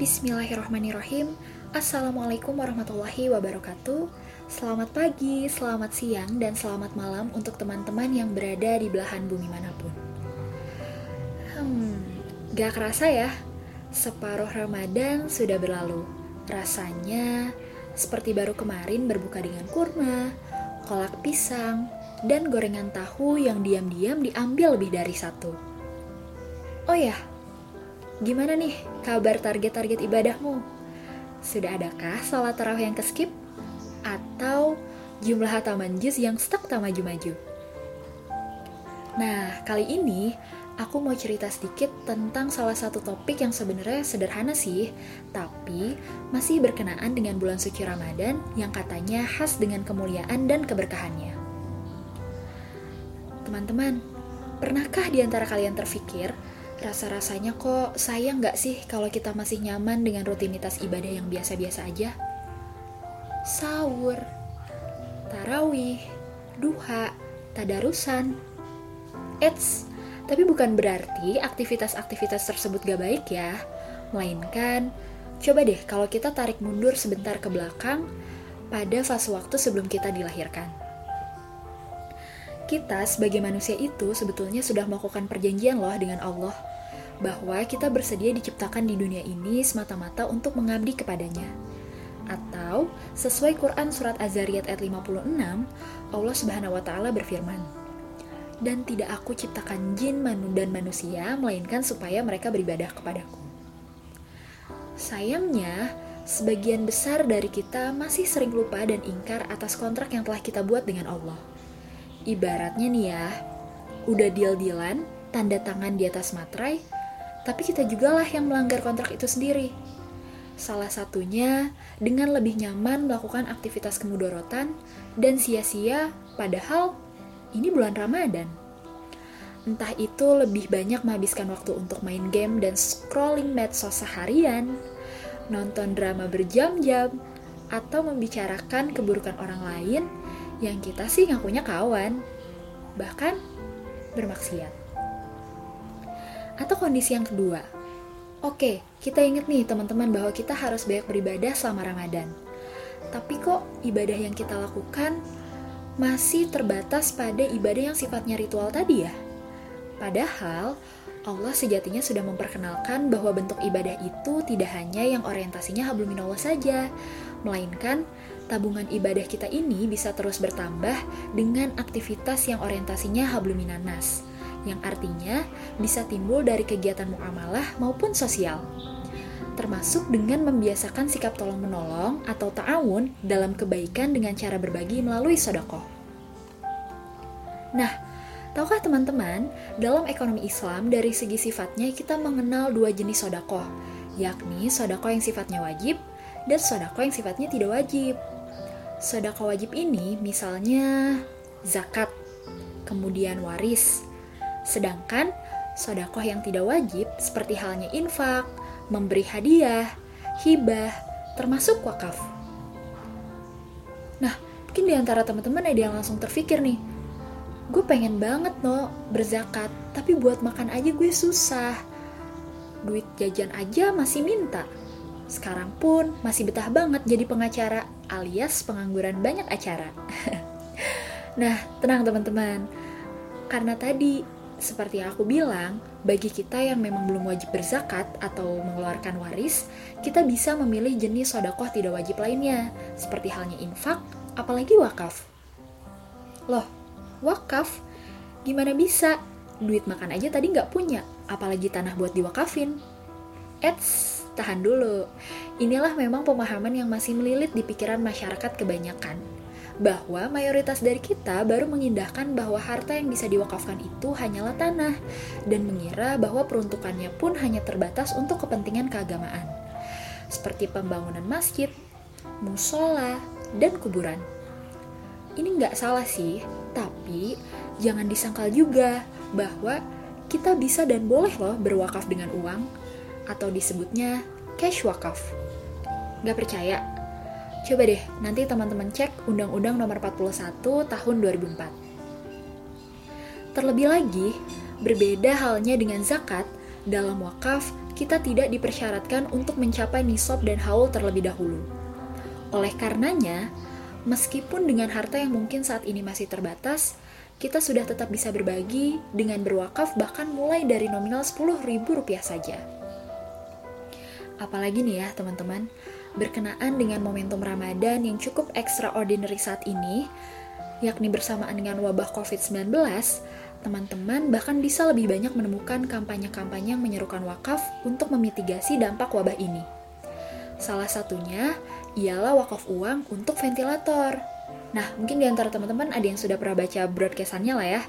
Bismillahirrahmanirrahim. Assalamualaikum warahmatullahi wabarakatuh. Selamat pagi, selamat siang, dan selamat malam untuk teman-teman yang berada di belahan bumi mana pun. Hmm, gak kerasa ya Separuh Ramadan sudah berlalu. Rasanya seperti baru kemarin berbuka dengan kurma, kolak pisang, dan gorengan tahu yang diam-diam diambil lebih dari satu. Oh ya, gimana nih kabar target-target ibadahmu? Sudah adakah sholat tarawih yang keskip? Atau jumlah hataman juz yang stuck tak maju-maju? Nah, kali ini aku mau cerita sedikit tentang salah satu topik yang sebenarnya sederhana sih, tapi masih berkenaan dengan bulan suci Ramadan yang katanya khas dengan kemuliaan dan keberkahannya. Teman-teman, pernahkah di antara kalian terfikir Rasa-rasanya kok sayang nggak sih kalau kita masih nyaman dengan rutinitas ibadah yang biasa-biasa aja? Sahur, tarawih, duha, tadarusan. Eits, tapi bukan berarti aktivitas-aktivitas tersebut gak baik ya. Melainkan, coba deh kalau kita tarik mundur sebentar ke belakang pada fase waktu sebelum kita dilahirkan kita sebagai manusia itu sebetulnya sudah melakukan perjanjian loh dengan Allah bahwa kita bersedia diciptakan di dunia ini semata-mata untuk mengabdi kepadanya. Atau sesuai Quran surat Az-Zariyat ayat 56, Allah Subhanahu wa taala berfirman, "Dan tidak aku ciptakan jin manu dan manusia melainkan supaya mereka beribadah kepadaku." Sayangnya, sebagian besar dari kita masih sering lupa dan ingkar atas kontrak yang telah kita buat dengan Allah. Ibaratnya nih ya, udah deal-dealan, tanda tangan di atas materai, tapi kita juga lah yang melanggar kontrak itu sendiri. Salah satunya dengan lebih nyaman melakukan aktivitas kemudorotan dan sia-sia padahal ini bulan Ramadan. Entah itu lebih banyak menghabiskan waktu untuk main game dan scrolling medsos seharian, nonton drama berjam-jam, atau membicarakan keburukan orang lain yang kita sih ngakunya kawan, bahkan bermaksiat. Atau kondisi yang kedua, oke, kita inget nih teman-teman bahwa kita harus banyak beribadah selama Ramadan. Tapi kok ibadah yang kita lakukan masih terbatas pada ibadah yang sifatnya ritual tadi ya? Padahal Allah sejatinya sudah memperkenalkan bahwa bentuk ibadah itu tidak hanya yang orientasinya habluminallah saja, melainkan tabungan ibadah kita ini bisa terus bertambah dengan aktivitas yang orientasinya habluminanas, yang artinya bisa timbul dari kegiatan muamalah maupun sosial. Termasuk dengan membiasakan sikap tolong-menolong atau ta'awun dalam kebaikan dengan cara berbagi melalui sodakoh. Nah, tahukah teman-teman, dalam ekonomi Islam dari segi sifatnya kita mengenal dua jenis sodakoh, yakni sodakoh yang sifatnya wajib dan sodakoh yang sifatnya tidak wajib. Sedekah wajib ini misalnya zakat, kemudian waris. Sedangkan sodakoh yang tidak wajib seperti halnya infak, memberi hadiah, hibah, termasuk wakaf. Nah, mungkin di antara teman-teman ada yang langsung terpikir nih, gue pengen banget no berzakat, tapi buat makan aja gue susah. Duit jajan aja masih minta. Sekarang pun masih betah banget jadi pengacara alias pengangguran banyak acara. nah, tenang teman-teman. Karena tadi seperti yang aku bilang, bagi kita yang memang belum wajib berzakat atau mengeluarkan waris, kita bisa memilih jenis sodakoh tidak wajib lainnya, seperti halnya infak, apalagi wakaf. Loh, wakaf? Gimana bisa? Duit makan aja tadi nggak punya, apalagi tanah buat diwakafin. Eits, tahan dulu. Inilah memang pemahaman yang masih melilit di pikiran masyarakat kebanyakan. Bahwa mayoritas dari kita baru mengindahkan bahwa harta yang bisa diwakafkan itu hanyalah tanah, dan mengira bahwa peruntukannya pun hanya terbatas untuk kepentingan keagamaan. Seperti pembangunan masjid, musola, dan kuburan. Ini nggak salah sih, tapi jangan disangkal juga bahwa kita bisa dan boleh loh berwakaf dengan uang atau disebutnya cash wakaf. Gak percaya? Coba deh, nanti teman-teman cek Undang-Undang Nomor 41 Tahun 2004. Terlebih lagi, berbeda halnya dengan zakat, dalam wakaf kita tidak dipersyaratkan untuk mencapai nisab dan haul terlebih dahulu. Oleh karenanya, meskipun dengan harta yang mungkin saat ini masih terbatas, kita sudah tetap bisa berbagi dengan berwakaf bahkan mulai dari nominal Rp10.000 saja. Apalagi nih ya teman-teman, berkenaan dengan momentum Ramadan yang cukup extraordinary saat ini, yakni bersamaan dengan wabah COVID-19, teman-teman bahkan bisa lebih banyak menemukan kampanye-kampanye yang menyerukan wakaf untuk memitigasi dampak wabah ini. Salah satunya ialah wakaf uang untuk ventilator. Nah, mungkin di antara teman-teman ada yang sudah pernah baca broadcastannya lah ya.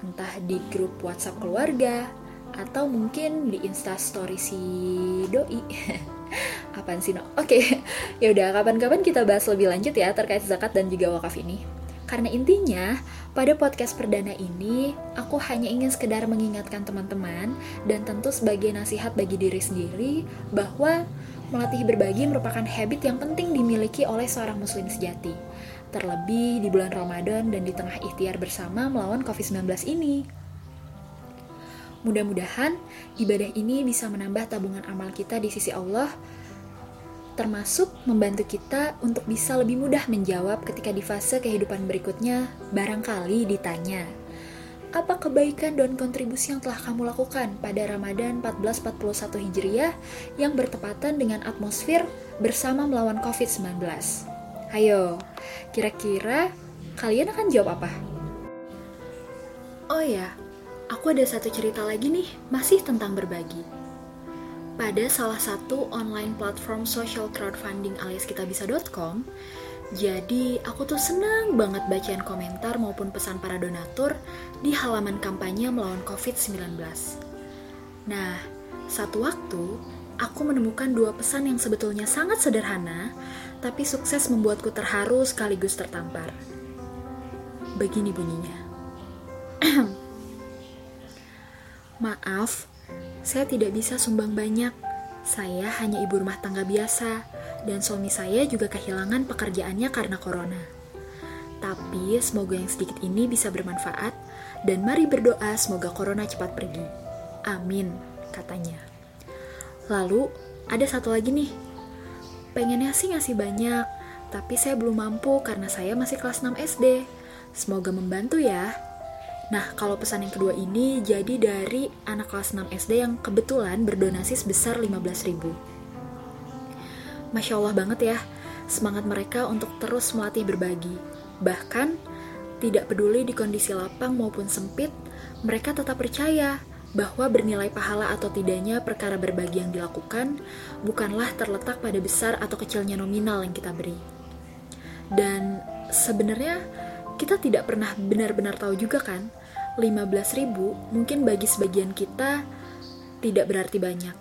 Entah di grup WhatsApp keluarga, atau mungkin di instastory si doi. Apaan sih no? Oke, okay. ya udah kapan-kapan kita bahas lebih lanjut ya terkait zakat dan juga wakaf ini. Karena intinya, pada podcast perdana ini, aku hanya ingin sekedar mengingatkan teman-teman dan tentu sebagai nasihat bagi diri sendiri bahwa melatih berbagi merupakan habit yang penting dimiliki oleh seorang muslim sejati. Terlebih di bulan Ramadan dan di tengah ikhtiar bersama melawan COVID-19 ini. Mudah-mudahan ibadah ini bisa menambah tabungan amal kita di sisi Allah termasuk membantu kita untuk bisa lebih mudah menjawab ketika di fase kehidupan berikutnya barangkali ditanya, apa kebaikan dan kontribusi yang telah kamu lakukan pada Ramadan 1441 Hijriah yang bertepatan dengan atmosfer bersama melawan COVID-19? Ayo, kira-kira kalian akan jawab apa? Oh ya, aku ada satu cerita lagi nih, masih tentang berbagi pada salah satu online platform social crowdfunding alias kitabisa.com. Jadi, aku tuh senang banget bacain komentar maupun pesan para donatur di halaman kampanye melawan COVID-19. Nah, satu waktu, aku menemukan dua pesan yang sebetulnya sangat sederhana, tapi sukses membuatku terharu sekaligus tertampar. Begini bunyinya. Maaf, saya tidak bisa sumbang banyak. Saya hanya ibu rumah tangga biasa, dan suami saya juga kehilangan pekerjaannya karena corona. Tapi semoga yang sedikit ini bisa bermanfaat, dan mari berdoa semoga corona cepat pergi. Amin, katanya. Lalu, ada satu lagi nih. Pengennya sih ngasih banyak, tapi saya belum mampu karena saya masih kelas 6 SD. Semoga membantu ya. Nah, kalau pesan yang kedua ini jadi dari anak kelas 6 SD yang kebetulan berdonasi sebesar 15 ribu. Masya Allah banget ya, semangat mereka untuk terus melatih berbagi. Bahkan, tidak peduli di kondisi lapang maupun sempit, mereka tetap percaya bahwa bernilai pahala atau tidaknya perkara berbagi yang dilakukan bukanlah terletak pada besar atau kecilnya nominal yang kita beri. Dan sebenarnya kita tidak pernah benar-benar tahu juga kan 15 ribu mungkin bagi sebagian kita tidak berarti banyak.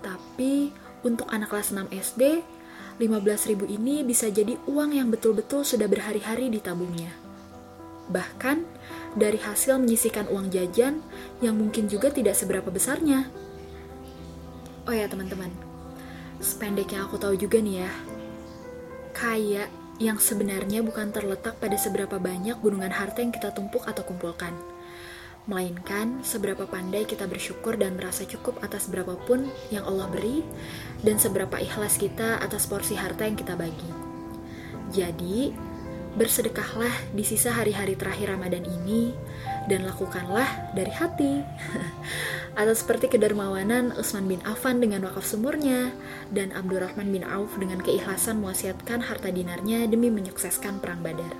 Tapi untuk anak kelas 6 SD, 15 ribu ini bisa jadi uang yang betul-betul sudah berhari-hari ditabungnya. Bahkan dari hasil menyisikan uang jajan yang mungkin juga tidak seberapa besarnya. Oh ya teman-teman, sependek yang aku tahu juga nih ya, kaya yang sebenarnya bukan terletak pada seberapa banyak gunungan harta yang kita tumpuk atau kumpulkan, melainkan seberapa pandai kita bersyukur dan merasa cukup atas berapapun yang Allah beri dan seberapa ikhlas kita atas porsi harta yang kita bagi. Jadi, bersedekahlah di sisa hari-hari terakhir Ramadan ini dan lakukanlah dari hati. Atau seperti kedermawanan Utsman bin Affan dengan wakaf sumurnya dan Abdurrahman bin Auf dengan keikhlasan mewasiatkan harta dinarnya demi menyukseskan perang Badar.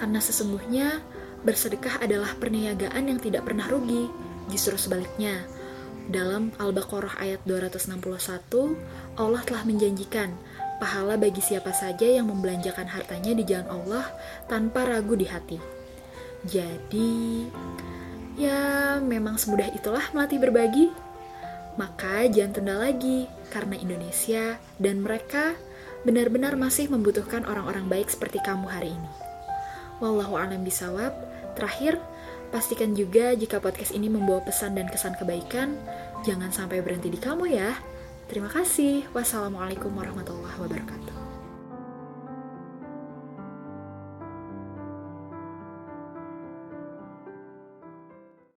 Karena sesungguhnya bersedekah adalah perniagaan yang tidak pernah rugi. Justru sebaliknya, dalam Al-Baqarah ayat 261, Allah telah menjanjikan pahala bagi siapa saja yang membelanjakan hartanya di jalan Allah tanpa ragu di hati. Jadi, ya memang semudah itulah melatih berbagi. Maka jangan tunda lagi, karena Indonesia dan mereka benar-benar masih membutuhkan orang-orang baik seperti kamu hari ini. Wallahu a'lam bisawab. Terakhir, pastikan juga jika podcast ini membawa pesan dan kesan kebaikan, jangan sampai berhenti di kamu ya. Terima kasih. Wassalamualaikum warahmatullahi wabarakatuh.